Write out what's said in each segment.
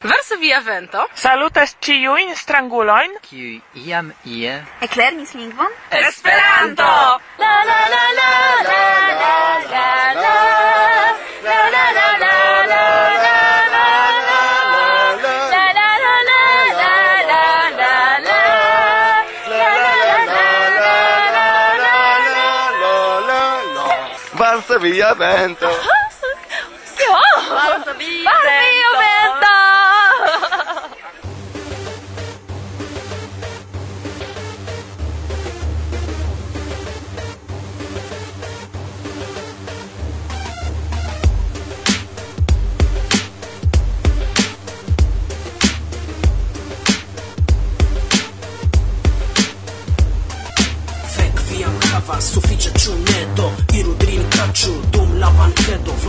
Varsovia vento salutas ĉiujn stranguloin. kiuj iam ie Eclernis lingvon Esperanto. La la la la la la la la la la la la la Varsovia vento la banqueto.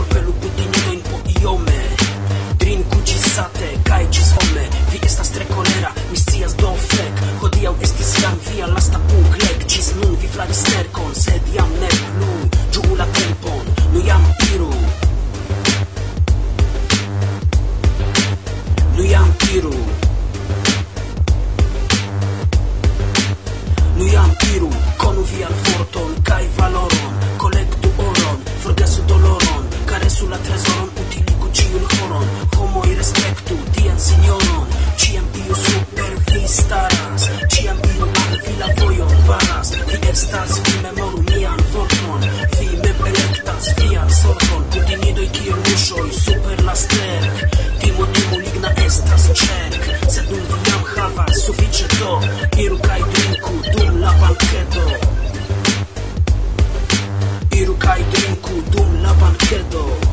High Game Kulturla Bankedo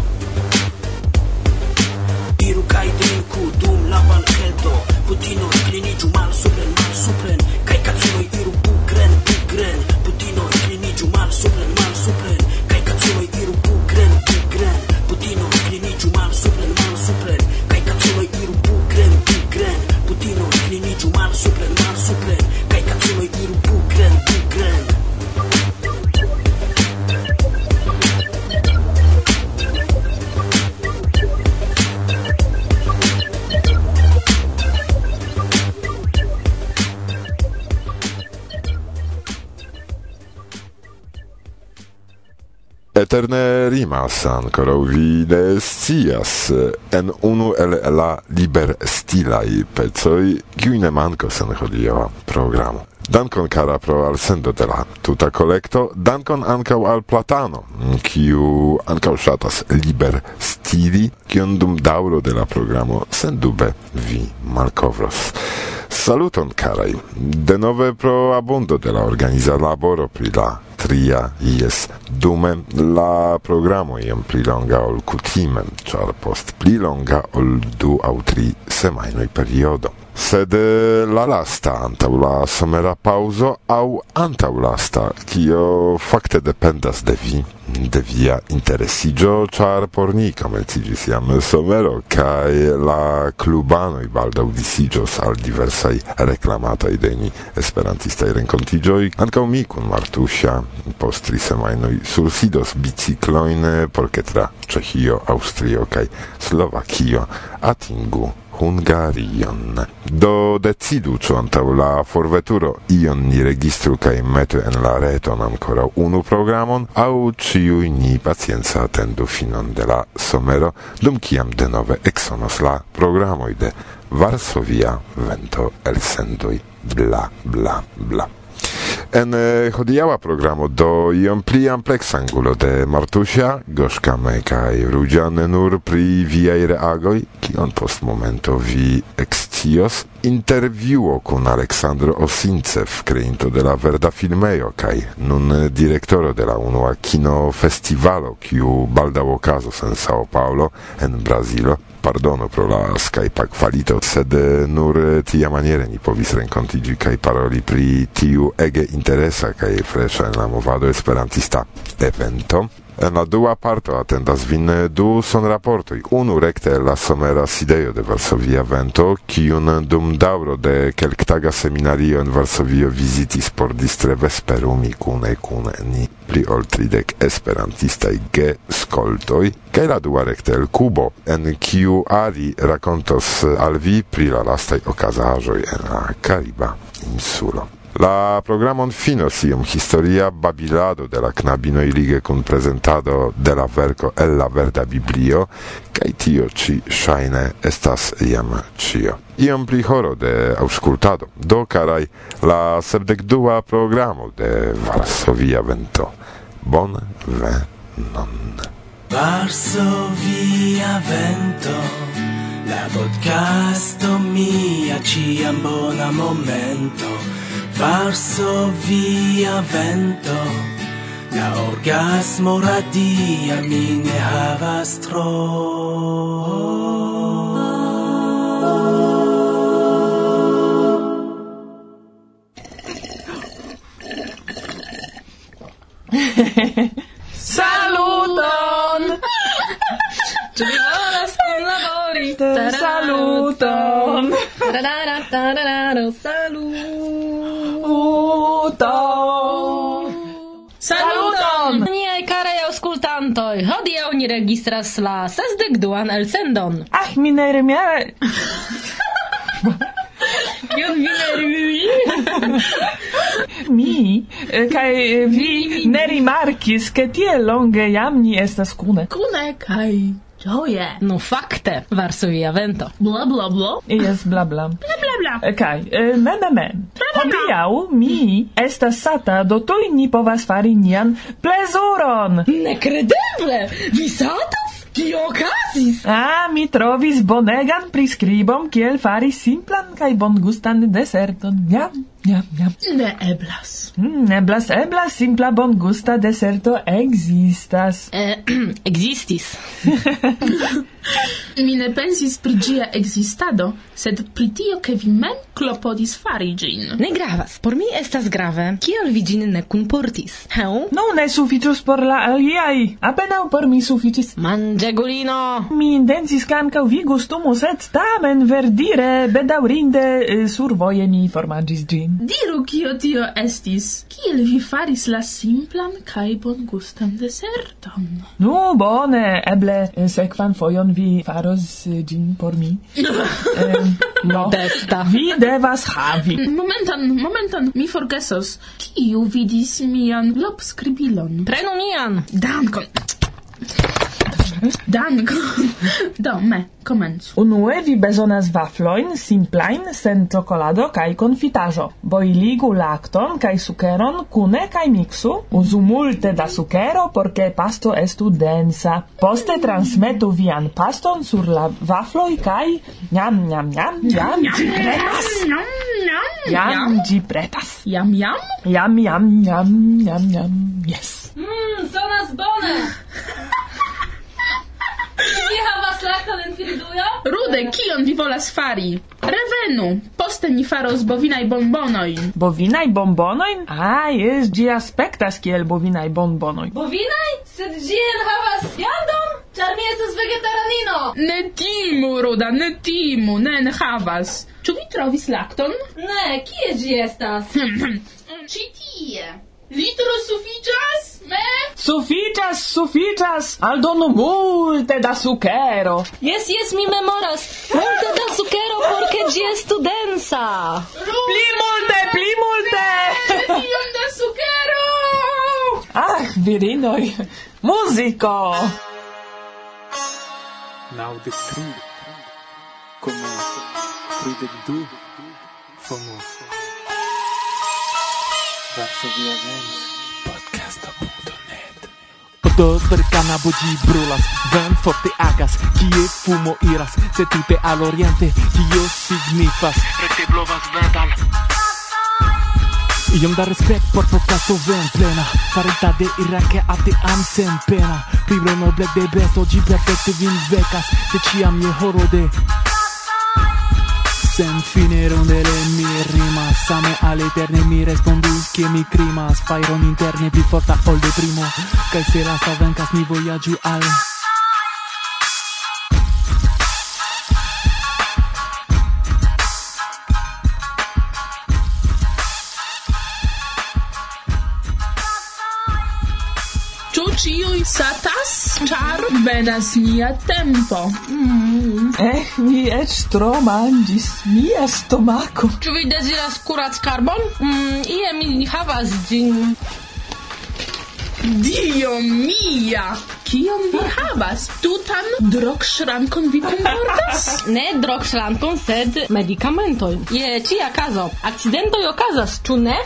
interne rimas ancora vi ne scias en unu el la liber stilai pezoi kiu ne mancos en hodiaŭa programo. Dankon kara pro al sendo de la tuta kolekto, dankon ankaŭ al Platano, kiu ankaŭ ŝatas liber stili, kion dum daŭro de la programo sendube vi malkovros. Saluton karaj, denove pro abundo de la organiza laboro pri la tria, ies, dume la programo iam pli longa ol kutime, ĉar post pli longa ol du aŭ tri semajnoj periodo sed la lasta antaŭ la somera pauzo aŭ antaŭ lasta, kio fakte dependas de vi, de via interesiĝo, ĉar por ni komenciĝis jam somero kaj la klubanoj baldaŭ disiĝos al diversaj reklamataj de ni esperantistaj renkontiĝoj. Ankaŭ mi kun Martusia post tri semajnoj sursidos biciklojn por ke tra Ĉeĥio, Aŭstrio kaj Slovakio atingu Hungarion. Do decidu ĉu antaŭ la forveturo ion ni registru kaj metu en la reton ankoraŭ unu programon aŭ ĉiuj ni pacienca atendu finon de la somero dum kiam denove eksonos la programoj de Varsovia vento elsendoj bla bla bla en eh, hodiaŭa programo do iom pli ampleksangulo de Martusia Goŝkame kaj Ruĝa ne nur pri viaj reagoj kion post momento vi ekscios. Intervjuo kun Aleksandro Osincev kreinto de la verda filmejo kaj nun direktoro de la unua kinofestivalo kiu baldaŭ okazos en Sao Paulo en Brazilo pardono pro la Skype kvalito, sed eh, nur eh, tia maniere ni povis renkontigi kaj paroli pri tiu ege interesa kaj freŝa en la movado esperantista evento. En la dua parto atendas vin du son raportoj, unu recte la somera sideo de Varsovia vento, kiun dum dauro de kelktaga seminario en Varsovio visitis por distre vesperumi cune cune ni pli ol tridec esperantistai ge geskoltoj, kaj la dua recte el cubo, en kiu Ari racontos al vi pri la lastai okazaĵoj en la Cariba insulo. La programon finos iom historia babilado de la knabino ilige kun presentado de la verko el la verda biblio kaj tio ci shaine estas iam cio. Iom pli horo de aŭskultado do karaj la sepdekdua programo de Varsovia Vento. Bon venon. Varsovia Vento La podcasto mia ciam bona momento Varso via vento La orgasmo radia mi ne havas tro Saluton! Ĉu vi volas kunlabori? Saluton! Saluton! atentoj, hodiaŭ ni registras la sesdekduan elsendon. ach mi ne rememore. Eh, Kion eh, vi ne? Mi kai vi ne rimarkis, ke tie longe jam ni estas kune. Kune Oh yeah. No fakte, Varsovia vento. Bla bla bla. Yes, bla bla. Bla bla bla. Kaj, okay. Eh, me me me. Hodiaŭ mi estas sata, do tuj ni povas fari nian plezuron. Nekredeble! Vi satas? Kio okazis? Ah, mi trovis bonegan priskribon kiel fari simplan kaj bongustan deserton. Jam. Ja, ja. Ne eblas. Mm, eblas, eblas, simpla bon gusta deserto existas. Eh, existis. Mi ne pensis pri gia existado, sed pri tio, ke vi mem klopodis fari gin. Ne gravas. Por mi estas grave, kiel vi gin ne kunportis. Heu? No, ne suficius por la aliai. Apenau por mi suficis. Manĝegulino! Mi intensis ke ankaŭ vi gustumu, sed tamen verdire, bedaŭrinde, eh, survoje mi formanĝis gin manierojn. Diru kio tio estis. Kiel vi faris la simplan kaj bongustan deserton? Nu, no, bone, eble eh, sekvan fojon vi faros eh, ĝin por mi. eh, no, Desta. vi devas havi. Momentan, momentan, mi forgesos. Kiu vidis mian lobskribilon? Prenu mian! Dankon! Dankon. Do, me, komencu. Unue vi bezonas wafloin simplain, sen ciocolado kaj confitajo. Boiligu lakton kaj sukeron kune kaj miksu. Uzu multe da sukero porque pasto estu densa. Poste transmetu vian paston sur la vafloj kaj jam jam jam jam ĝi pretas. Jam ĝi pretas. Jam jam? Jam jam jam jam jam. Yes. Mmm, sonas bone. Vi havas lakton en fridujo? Rude, kion vi volas fari? Revenu, poste ni faros bovinaj bombonojn. Bovinaj bombonojn? A, jes, ĝi aspektas kiel bovinaj bombonoj. Bovinaj? Sed ĝi enhavas jadon? Ĉar mi estas vegetaranino! Ne timu, Ruda, ne timu, ne enhavas. Ĉu vi trovis lakton? Ne, kie ĝi estas? Hm, hm. Ĉi tie. Litro sufiĉas? Sufitas, sufitas, aldonu multe da sukero. Yes, yes, mi memoras. Multe da sukero, porque ĝi estu densa. Pli multe, pli multe. Iom da sukero. Ah, virinoj. Muziko. Naŭdek tri. Komenco. Tridek du. Famoso. Varsovia Vento. Do per canabo gi brulas Ven forte agas Kie fumo iras Se tute al oriente Tio signifas. Rete blovas natal Iom da respect por podcasto ven plena Farita de Irake ate am sen pena. Pri noble de besto Gi perfecte vin vecas Se ciam je horo de Sen fine rondele mi rimas. Same all'eterne mi respondis Che mi crimas. Fairon interne pli forta ol de primo Kaj se la sa vencas Mi vojaĝu al venas mia tempo. Mm. Eh, mi ec tro mangis mia stomaco. Ĉu vi deziras kurac karbon? Mm, ie mi havas ĝin. Dio mia! kion vi havas? Tutan drogŝrankon vi kunportas? ne drogŝrankon, sed medikamentoj. Je ĉia kazo, akcidentoj okazas, ĉu ne?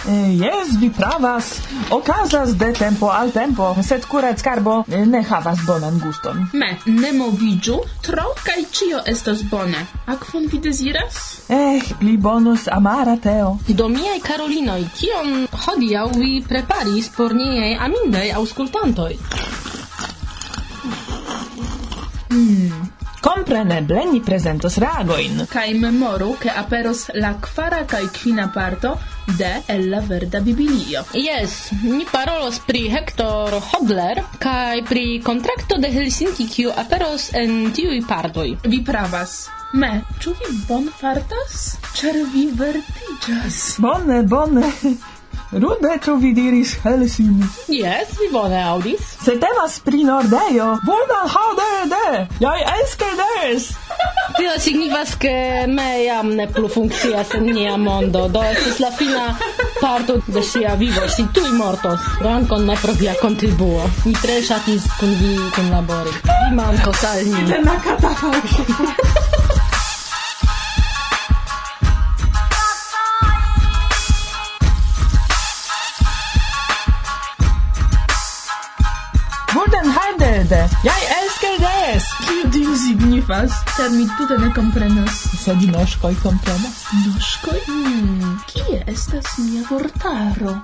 Jes, vi pravas. Okazas de tempo al tempo, sed kurackarbo ne havas bonan guston. Me, ne moviĝu tro kaj ĉio estas bone. Akvon vi deziras? Eh, pli bonus amara teo. Do miaj Karolinoj, kion hodiaŭ vi preparis por niaj amindaj aŭskultantoj? Compreneble ni presentos reagoin. Kai memoru ke aperos la kvara kai kvina parto de el la verda biblio. Yes, ni parolos pri Hector Hodler kai pri kontrakto de Helsinki kiu aperos en tiuj partoj. Vi pravas. Me, ĉu vi bon fartas? Ĉar vi vertiĝas. Bone, bone. Rudeco vi diris Helsin. Yes, vi bone audis. Se temas pri Nordejo, bonan HDD, jaj enskedes! Tio signifas ke me jam ne plu funkcias en nia mondo, do estis la fina parto de sia vivo, si tuj mortos. Dankon ne pro via kontribuo. Mi tre ŝatis kun vi kunlabori. Vi mankos al ni. signifas, sed mi tute ne comprenas. Sed noskoj komprenas? Noskoj? Hmm, kie estas mia vortaro?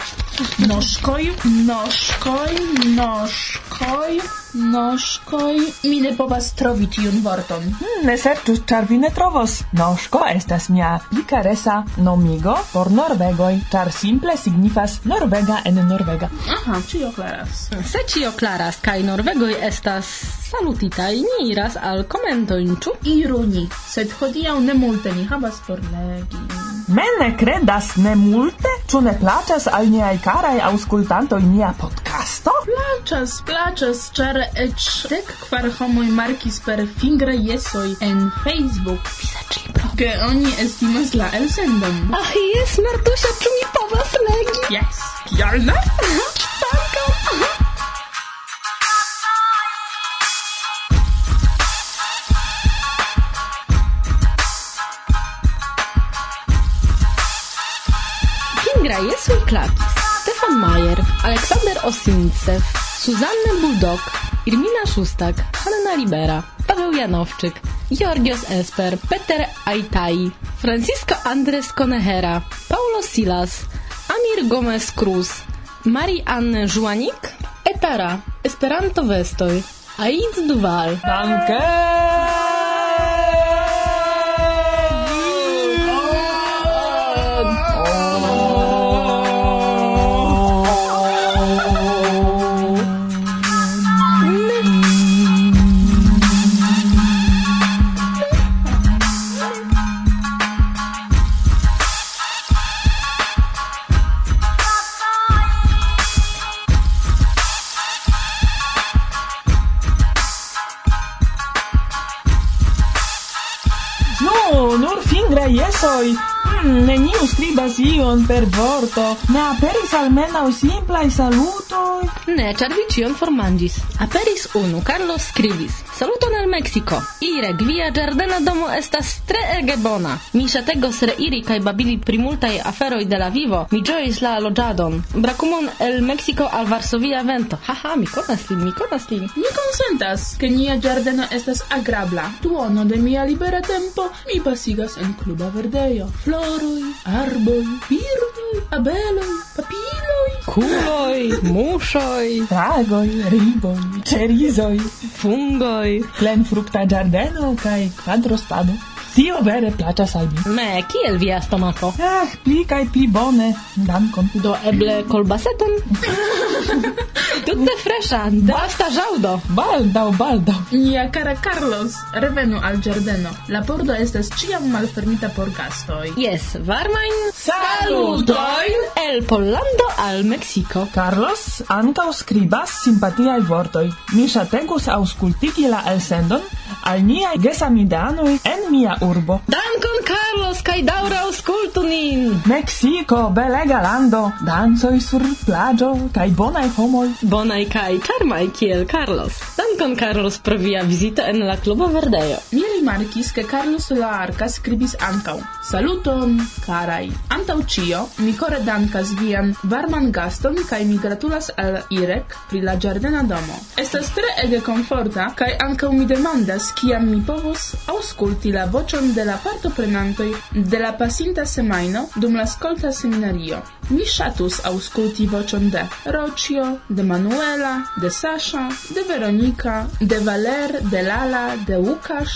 Noskoj, noskoj, noskoj... Noskoj, mi ne povas trovi tiun vorton. Mm, ne serĉu, ĉar vi ne trovos. Nosko estas mia pikaresa nomigo por norvegoj, ĉar simple signifas norvega en norvega. Aha, ĉio klaras. Se ĉio klaras kaj norvegoj estas salutitaj, ni iras al komentojn, ĉu? Iru ni, sed hodiaŭ ne multe ni havas por legi. Me ne credas ne multe, ĉu ne plaĉas al niaj karaj aŭskultantoj nia podcasto? Plaĉas, plaĉas, ĉar eĉ dek kvar homoj markis per fingre jesoj en Facebook. Vizaĝibro. Ke oni estimas la elsendon. Ach, jes, Martusia, ĉu mi povas legi? Jes. Kial ne? Klakis, Stefan Majer, Aleksander Osintsew, Suzanne Buldok, Irmina Szustak, Hanna Libera, Paweł Janowczyk, Georgios Esper, Peter Aitai, Francisco Andres Konehera, Paulo Silas, Amir Gomez Cruz, Marii Anne Żuanik, Etara, Esperanto Vestoj, Aid Duval, Danke! per vorto. Ne aperis almenaŭ simplaj salutoj ciao! Ne, ĉar vi ĉion formanĝis. Aperis unu, Carlos skribis: Saluton al Meksiko. Irek, via ĝardena domo estas tre ege bona. Mi ŝategos reiri kaj babili pri multaj aferoj de la vivo. Mi ĝojis la loĝadon. Brakumon el Meksiko al Varsovia vento. Haha, mi konas lin, mi konas lin. Mi konsentas, ke nia ĝardeno estas agrabla. Duono de mia libera tempo mi pasigas en kluba verdejo. Floroj, arboj, birdoj, abeloj, papiloj. Kuloj, muŝoj, fragoj, riboj, ĉerizoj, fungoj, plenfrukta ĝardeno kaj kvadrostado. Tio vere placas al mi. Ne, kiel via stomaco? Ah, eh, pli kai pli bone. Dankon. Do eble kolbaseton? Tutte freshan, basta Jaudo. Balda, balda. Nia cara Carlos, revenu al giardino. La pordo estas ciam malfermita por gastoj. Yes, varmajn salutojn el Pollando al Mexico. Carlos ankaŭ skribas simpatiaj vortoj. Mi ŝategus aŭskultigi la elsendon al niaj gesamidanoj en mia urbo. Dankon Carlos kaj daŭre aŭskultu nin. Meksiko, belega lando, dancoj sur plaĝo kaj bonaj homoj bonai kai charmaj kiel Carlos. Dankon Carlos pro via vizito en la klubo Verdejo. Mi rimarkis ke Carlos la Arca skribis ankaŭ: Saluton, karaj. Antaŭ ĉio, mi kore dankas vian varman gaston kaj mi gratulas al Irek pri la ĝardena domo. Estas tre ege komforta kaj ankaŭ mi demandas kiam mi povos aŭskulti la voĉon de la partoprenantoj de la pasinta semajno dum la skolta seminario. Mi ŝatus aŭskulti voĉon de Rocio, de Manuela, de Sasha, de Veronika, de Valer, de Lala, de Łukasz,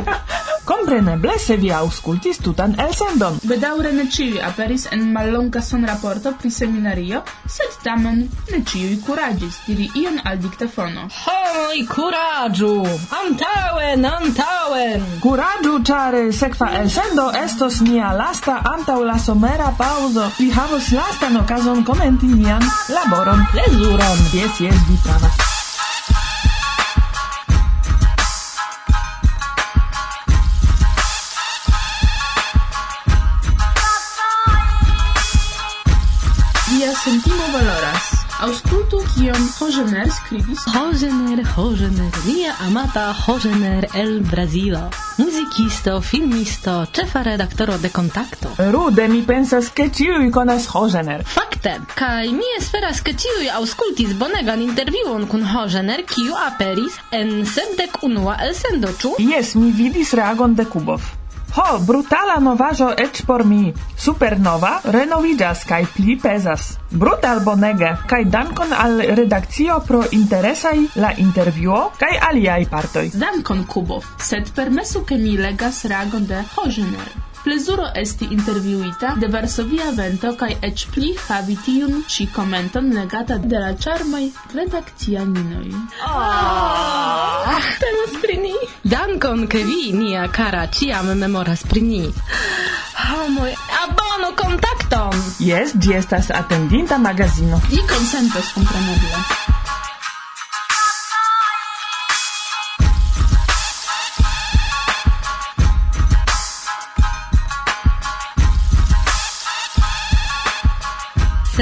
Kompreneble, se vi aŭskultis tutan elsendon. Bedaŭre ne ĉiuj aperis en mallonga sonraporto pri seminario, sed tamen ne ĉiuj kuraĝis diri ion al diktafono. Homoj, kuraĝu! Antaŭen, antaŭen! Kuraĝu, ĉar eh, sekva elsendo estos nia lasta antaŭ la somera paŭzo. Vi havos lastan okazon komenti nian laboron, plezuron. Jes, jes, vi pravas. kion Hogener skribis. Hogener, Hogener, mia amata Hogener el Brazilo. Muzikisto, filmisto, ĉefa redaktoro de Kontakto. Rude mi pensas ke ĉiuj konas Hogener. Fakte, kaj mi esperas ke ĉiuj aŭskultis bonegan intervjuon kun Hogener, kiu aperis en sepdek unua elsendo, ĉu? Jes, mi vidis reagon de Kubov. Ho, brutala novajo ec por mi. Supernova renovigas kaj pli pesas. Brutal bonege, kaj dankon al redakcio pro interesaj la intervjuo kaj aliaj partoj. Dankon Kubo, sed permesu ke mi legas reagon de Hogener. Plezuro esti intervjuita de Varsovia Vento kaj eĉ pli havi tiun ĉi komenton legata de la ĉarmaj redakcianinoj. Oh! Ah, temas pri ni! Dankon, ke vi, nia kara, ĉiam memoras pri ni. Homoj, oh, abonu kontakton! Jes, ĝi estas atendinta magazino. Vi konsentos kompreneble.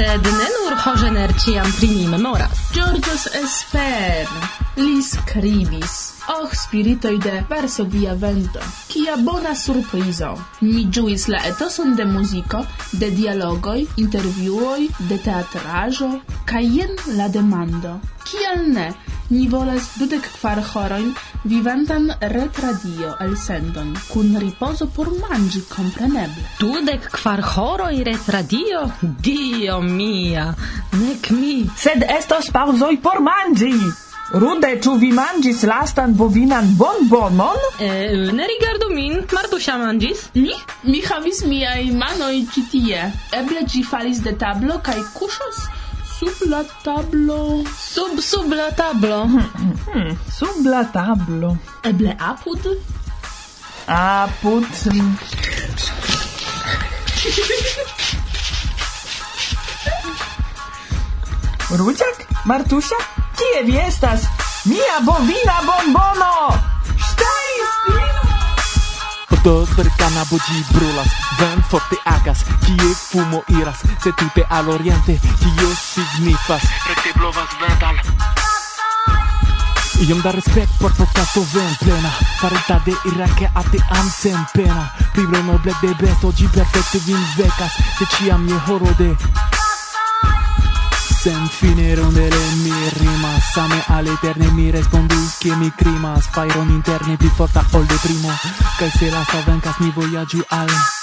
sed ne nur Hogener ciam pri ni memoras. Georges Esper, li scribis Och, spiritoi de Varsovia vento! Kia bona surprizo! Mi giuis la etoson de muziko, de dialogoi, intervjuoi, de teatrajo, ca jen la demando. Kial ne? Ni volas dudek kvar horoin vivantan retradio elsendon, kun ripozo por mangi kompreneble. Dudek kvar horoj retradio? Dio mia! Nek mi! Sed estos paŭzoj por manĝi! Rude, ĉu vi manĝis lastan bovinan bonbonon? Eh, ne rigardu min, Martusia manĝis. Mi? Mi havis miaj manoj ĉi tie. Eble ĝi falis de tablo kaj kuŝos sub la tablo. Sub, sub la tablo. Hmm, sub la tablo. Eble apud? Apud. Rudziak? Martusia? Kie vi estas? Mia bovina bombono! Do per cana bugi brulas, ven forte agas, kie fumo iras, se tute al oriente, tio signifas, rekte blovas ventan. Iom da respect por podcasto ven plena, farita de irake ate am sen pena, pri noble de besto, gi perfecte vin vecas, se ciam je horo de... Sen fine rondele mi rimas Same all'eterne mi respondus Che mi crimas Fairon interne più forta ol de primo Kaj se la sa vencas mi vojaĝu al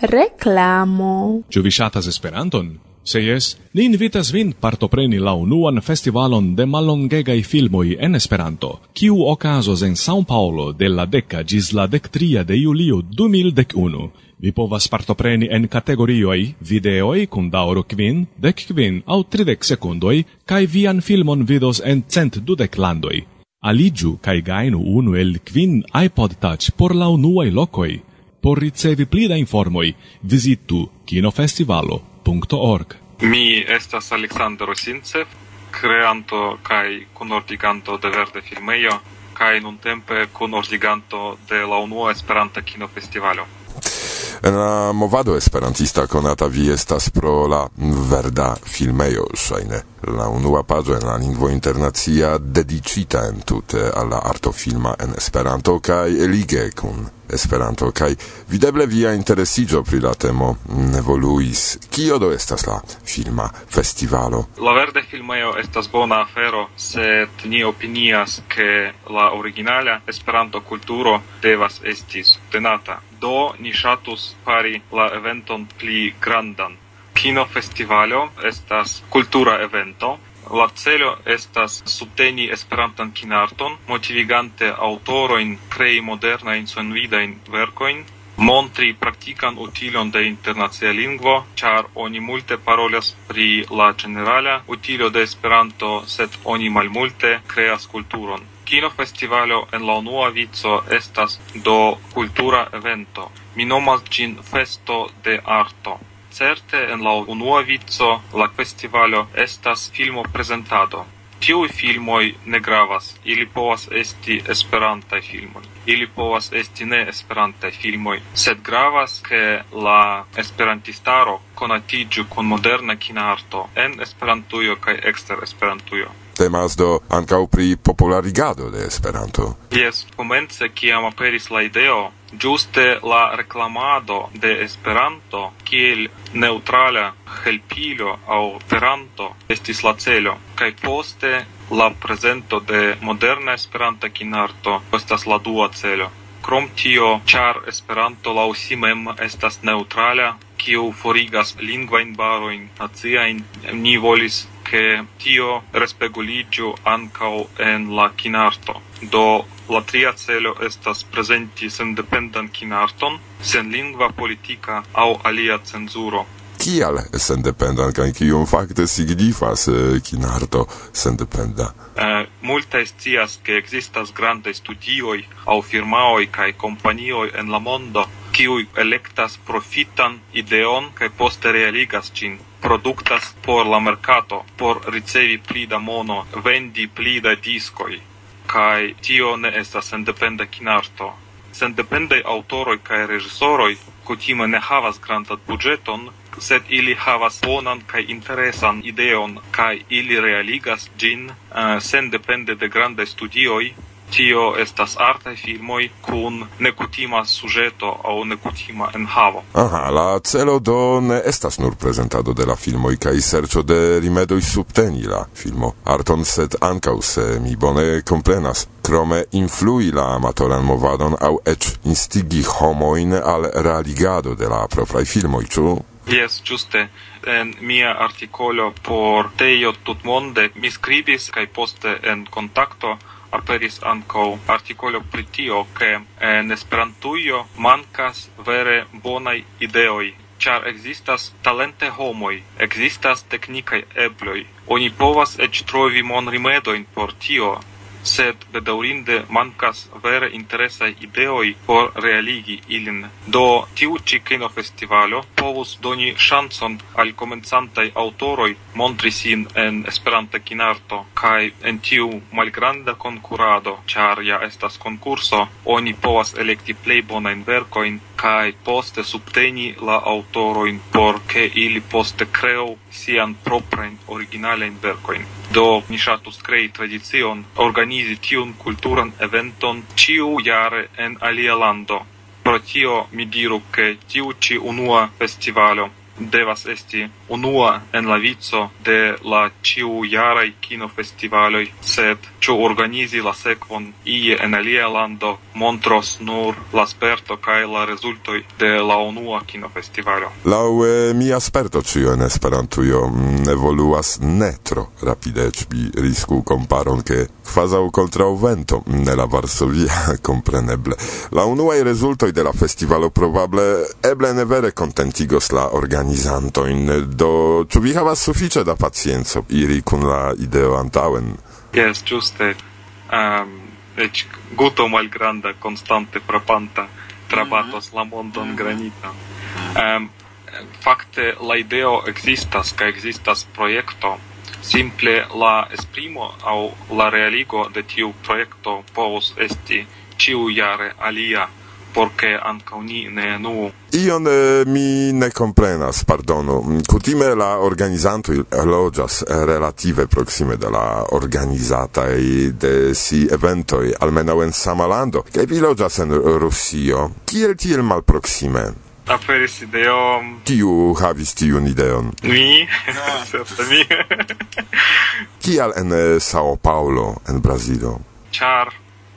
Reclamo. Ĉu vi ŝatas Esperanton? Se jes, ni invitas vin partopreni la unuan festivalon de mallongegaj filmoj en Esperanto, kiu okazos en São Paulo de la deka ĝis la dektria de julio 2011. Vi povas partopreni en kategorioj videoj kun daŭro kvin, dek kvin aŭ tridek sekundoj, kaj vian filmon vidos en cent dudek landoj. Aliĝu kaj gajnu unu el kvin iPod Touch por la unuaj lokoj. Por ricevi pli da informoi, visitu kinofestivalo.org. Mi estas Aleksandro Sincev, creanto kai kunordiganto de Verde Filmejo kai nun tempe kunordiganto de la unua Esperanta Kinofestivalo. En la movado esperantista konata vi estas pro la verda filmejo ŝajne la unua paĝo en la lingvo internacia dediĉita entute al la arto filma en Esperanto kaj elige kun Esperanto kaj videble via interesiĝo pri la temo mm, evoluis. Kio do estas la filma festivalo? La Verde filmejo estas bona afero, sed ni opinias ke la originala Esperanto kulturo devas esti subtenata. Do ni ŝatus fari la eventon pli grandan. Kino festivalo estas kultura evento La celo estas subteni Esperantan kinarton, motivigante aŭtorojn krei modernajn sonvidajn verkojn, montri praktikan utilon de internacia lingvo, ĉar oni multe parolas pri la ĝenerala utilo de Esperanto, sed oni malmulte kreas kulturon. Kino festivalo en la unua vico estas do kultura evento. Mi nomas ĝin festo de arto. Certe en la unua vico la festivalo estas filmo prezentado. Tiui filmoi ne gravas, ili povas esti esperantai filmoi. ili povas esti ne esperantai filmoi, sed gravas ke la esperantistaro konatiĝu kun moderna kinarto en Esperantujo kaj ekster Esperantujo temas do ankaŭ pri popularigado de Esperanto. Jes, comence kiam aperis la ideo, ĝuste la reklamado de Esperanto kiel neutrala helpilo au peranto estis la celo kaj poste la prezento de moderna Esperanta kinarto estas la dua celo. Krom tio, ĉar Esperanto la si mem estas neutrala, kiu forigas lingvain barojn, naciajn, ni volis che tio respeguligio ancau en la kinarto. Do la tria celo estas presenti sendependan kinarton, sen lingva politica au alia cenzuro. Kial sendependan, kaj kion fakte signifas eh, kinarto sendependa? Eh, multa estias, che existas grande studioi au firmaoi kai companioi en la mondo, kiu electas profitan ideon kai poste realigas cin productas por la mercato, por ricevi pli da mono, vendi pli da discoi kai tio ne estas sendependa kinarto. sendepende autoroi kai regisoroi kutime ne havas grandan budgeton sed ili havas bonan kai interesan ideon kai ili realigas gin uh, sendepende de grande studioi Tio estas artaj filmoj kun nekutima sujeto aŭ nekutima enhavo. Aha, la celo do ne estas nur prezentado de la filmoj kaj serĉo de rimedoj subteni la filmo arton, sed ankaŭ se mi bone komprenas. Krome influi la amatoran movadon aŭ eĉ instigi homojn al realigado de la propraj filmoj, ĉu? Yes, giuste. En mia articolo por Teio Tutmonde mi scribis, kai poste en contacto aperis anco articolo pri tio, che en Esperantujo mancas vere bonai ideoj char existas talente homoi, existas teknikaj ebloi. Oni povas ec trovi monrimedojn por tio, sed bedaurinde mankas vere interesai ideoi por realigi ilin. Do tiu kino festivalo povus doni chanson al komencantaj autoroi montri sin en Esperanta kinarto kaj en tiu malgranda konkurado, char ja estas konkurso, oni povas elekti plei bonain vercoin, kaj poste subteni la autoroin, por ke ili poste kreu sian proprajn originalein vercoin. Do mi ŝatus krei tradicion organizi tiun kulturan eventon ciu jare en alia lando. Pro tio mi diru ke tiu ĉi unua festivalo devas esti unua en la vico de la ciu jarai kino festivaloi, sed ciu organizi la sekvon ie en alia lando montros nur la sperto kaj la resultoi de la unua kino festivalo. Lau eh, mia sperto ĉio en Esperantujo mm, evoluas netro rapide, ci risku komparon ke contra o vento mm, nella Varsovia compreneble. La unuaj resultoi de la festivalo probable eble ne vere contentigos la organizo organizantojn, do ĉu vi havas sufiĉe da pacienco iri kun la ideo antaŭen? Jes, ĝuste. Um, eĉ guto malgranda konstante frapanta trabatos la mondon mhm. granita Um, fakte la ideo ekzistas kaj ekzistas projekto simple la esprimo au la realigo de tiu projekto povus esti ciu jare alia porque ankaŭ ni ne nu Ion eh, mi ne comprenas, pardonu. Kutime la organizanto loĝas eh, relative proxime de la organizataj de si eventoj, almeno en samalando lando. Vi loĝas en Rusio. Kiel tiel malproksime? aperis ideo... Kiu havis tiun ideon? Mi, certe mi. Kial en eh, Sao Paulo, en Brazilo? Char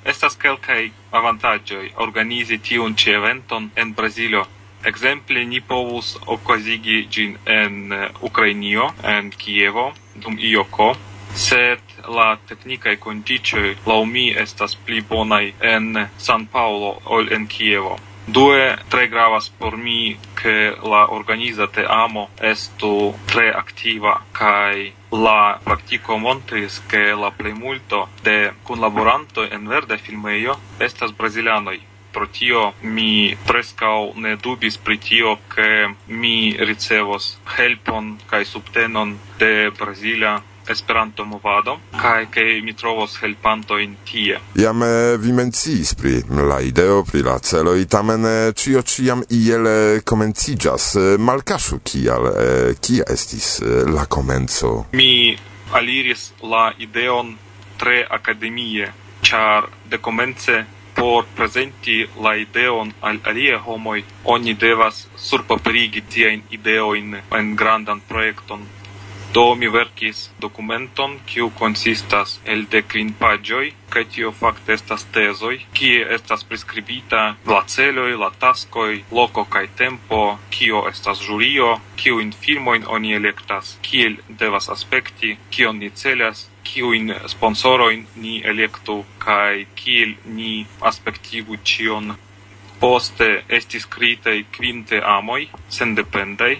Estas kelkaj avantaĝoj organizi tiun ĉi eventon en Brazilo. Ekzemple ni povus okazigi ĝin en eh, Ukrainio, en Kievo, dum ioko, sed la teknikaj kondiĉoj laŭ mi estas pli bonaj en San Paulo ol en Kievo. Due tre gravas por mi che la organiza te amo estu tre activa kai La praktiko montris, ke la plejmulto de kunlaborantoj en verda filmejo estas brazilanoj. Pro tio mi preskaŭ ne dubis pri tio, ke mi ricevos helpon kaj subtenon de brazila Esperanto-movado kaj ke mi trovos helpantojn tie. Jam eh, vi menciis pri la ideo, pri la celoj, tamen eh, ĉio ĉiam iel eh, komenciĝas. Malkaŝu kial, kia estis la komenco? Mi aliris la ideon tre akademie, ĉar dekomence por prezenti la ideon al alie homoj oni devas surpaperigi tiajn ideojn en grandan projekton Do mi verkis dokumenton, kiu konsistas el de kvin paĝoj, kaj tio fakte estas tezoj, kie estas priskribita la celoj, la taskoj, loko kaj tempo, kio estas jurio, kiujn filmojn oni elektas, kiel devas aspekti, kion ni celas, kiujn sponsorojn ni elektu kaj kiel ni aspektigu ĉion. Poste estis kritaj kvinte amoj, sendependaj,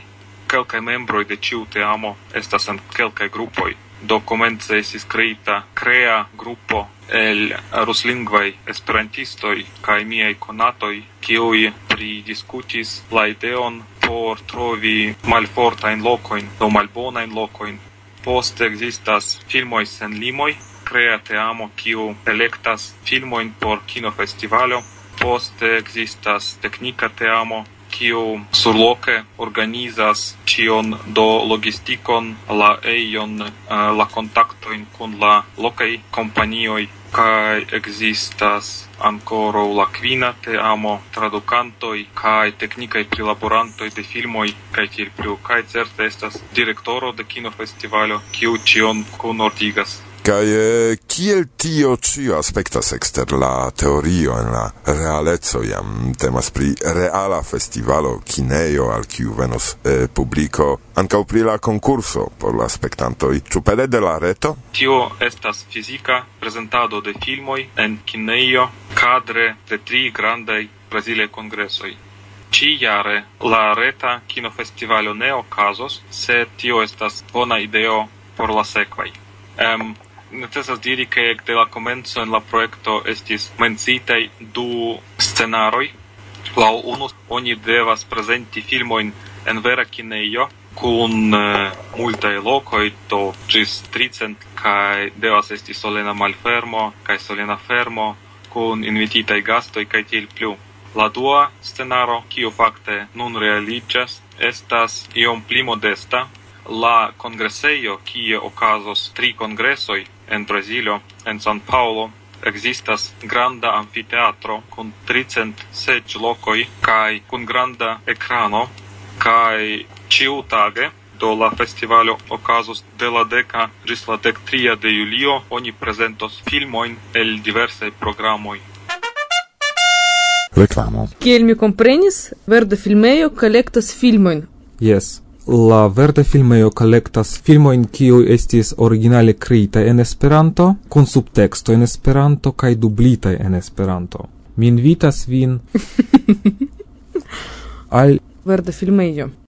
kelkaj membroj de ĉiu teamo estas en kelkaj grupoj. Do komence estis kreita krea grupo el ruslingvaj esperantistoj kaj miaj konatoj, kiuj pridiskutis la ideon por trovi malfortajn lokojn, do malbonajn lokojn. Poste ekzistas filmoj sen limoj, crea teamo kiu elektas filmojn por kinofestivalo, poste existas teknika teamo, kiu surloke organizas cion do logistikon, la ejon, eh, la kontaktojn kun la lokaj kompanioj kaj existas ancora la quina te amo traducantoi kai technicai prilaborantoi de filmoj kaj tiel plu kaj certe estas direktoro de kino festivalo kiu cion kunordigas. Cae kiel tio cio aspectas exter la teorio en la realezzo jam temas pri reala festivalo kinejo al kiu venos eh, publico ankaŭ pri la concurso por la spectantoj ĉu pere de la reto? Tio estas fizika prezentado de filmoj en kinejo kadre de tri grandaj brazile kongresoj. Ci jare la reta kinofestivalo ne okazos, se tio estas bona ideo por la sekvaj. Um, necesas diri che de la comenzo en la proyecto estis mencitei du scenaroi. La unu oni devas presenti filmoin en vera kineio, kun eh, uh, multae locoi, to ĝis tricent kai devas esti solena malfermo kai solena fermo kun invititaj gastoi, kai tiel plu. La dua scenaro, kiu fakte nun realicias, estas iom pli modesta, la congresseio kie okazos tri congresoi en Brasilio, en San Paulo, existas granda amfiteatro kun 300 sed lokoj kai kun granda ekrano kai ciu tage do la festivalo okazos de la deca gis la dec tria de julio oni presentos filmoin el diverse programoi Reklamo. Kiel mi komprenis, verda filmejo kolektas filmojn. Yes. La verda filmejo filmo in kiu estis originale kreita en Esperanto, kun subteksto en Esperanto kaj dublita en Esperanto. Mi invitas vin al verde filmejo.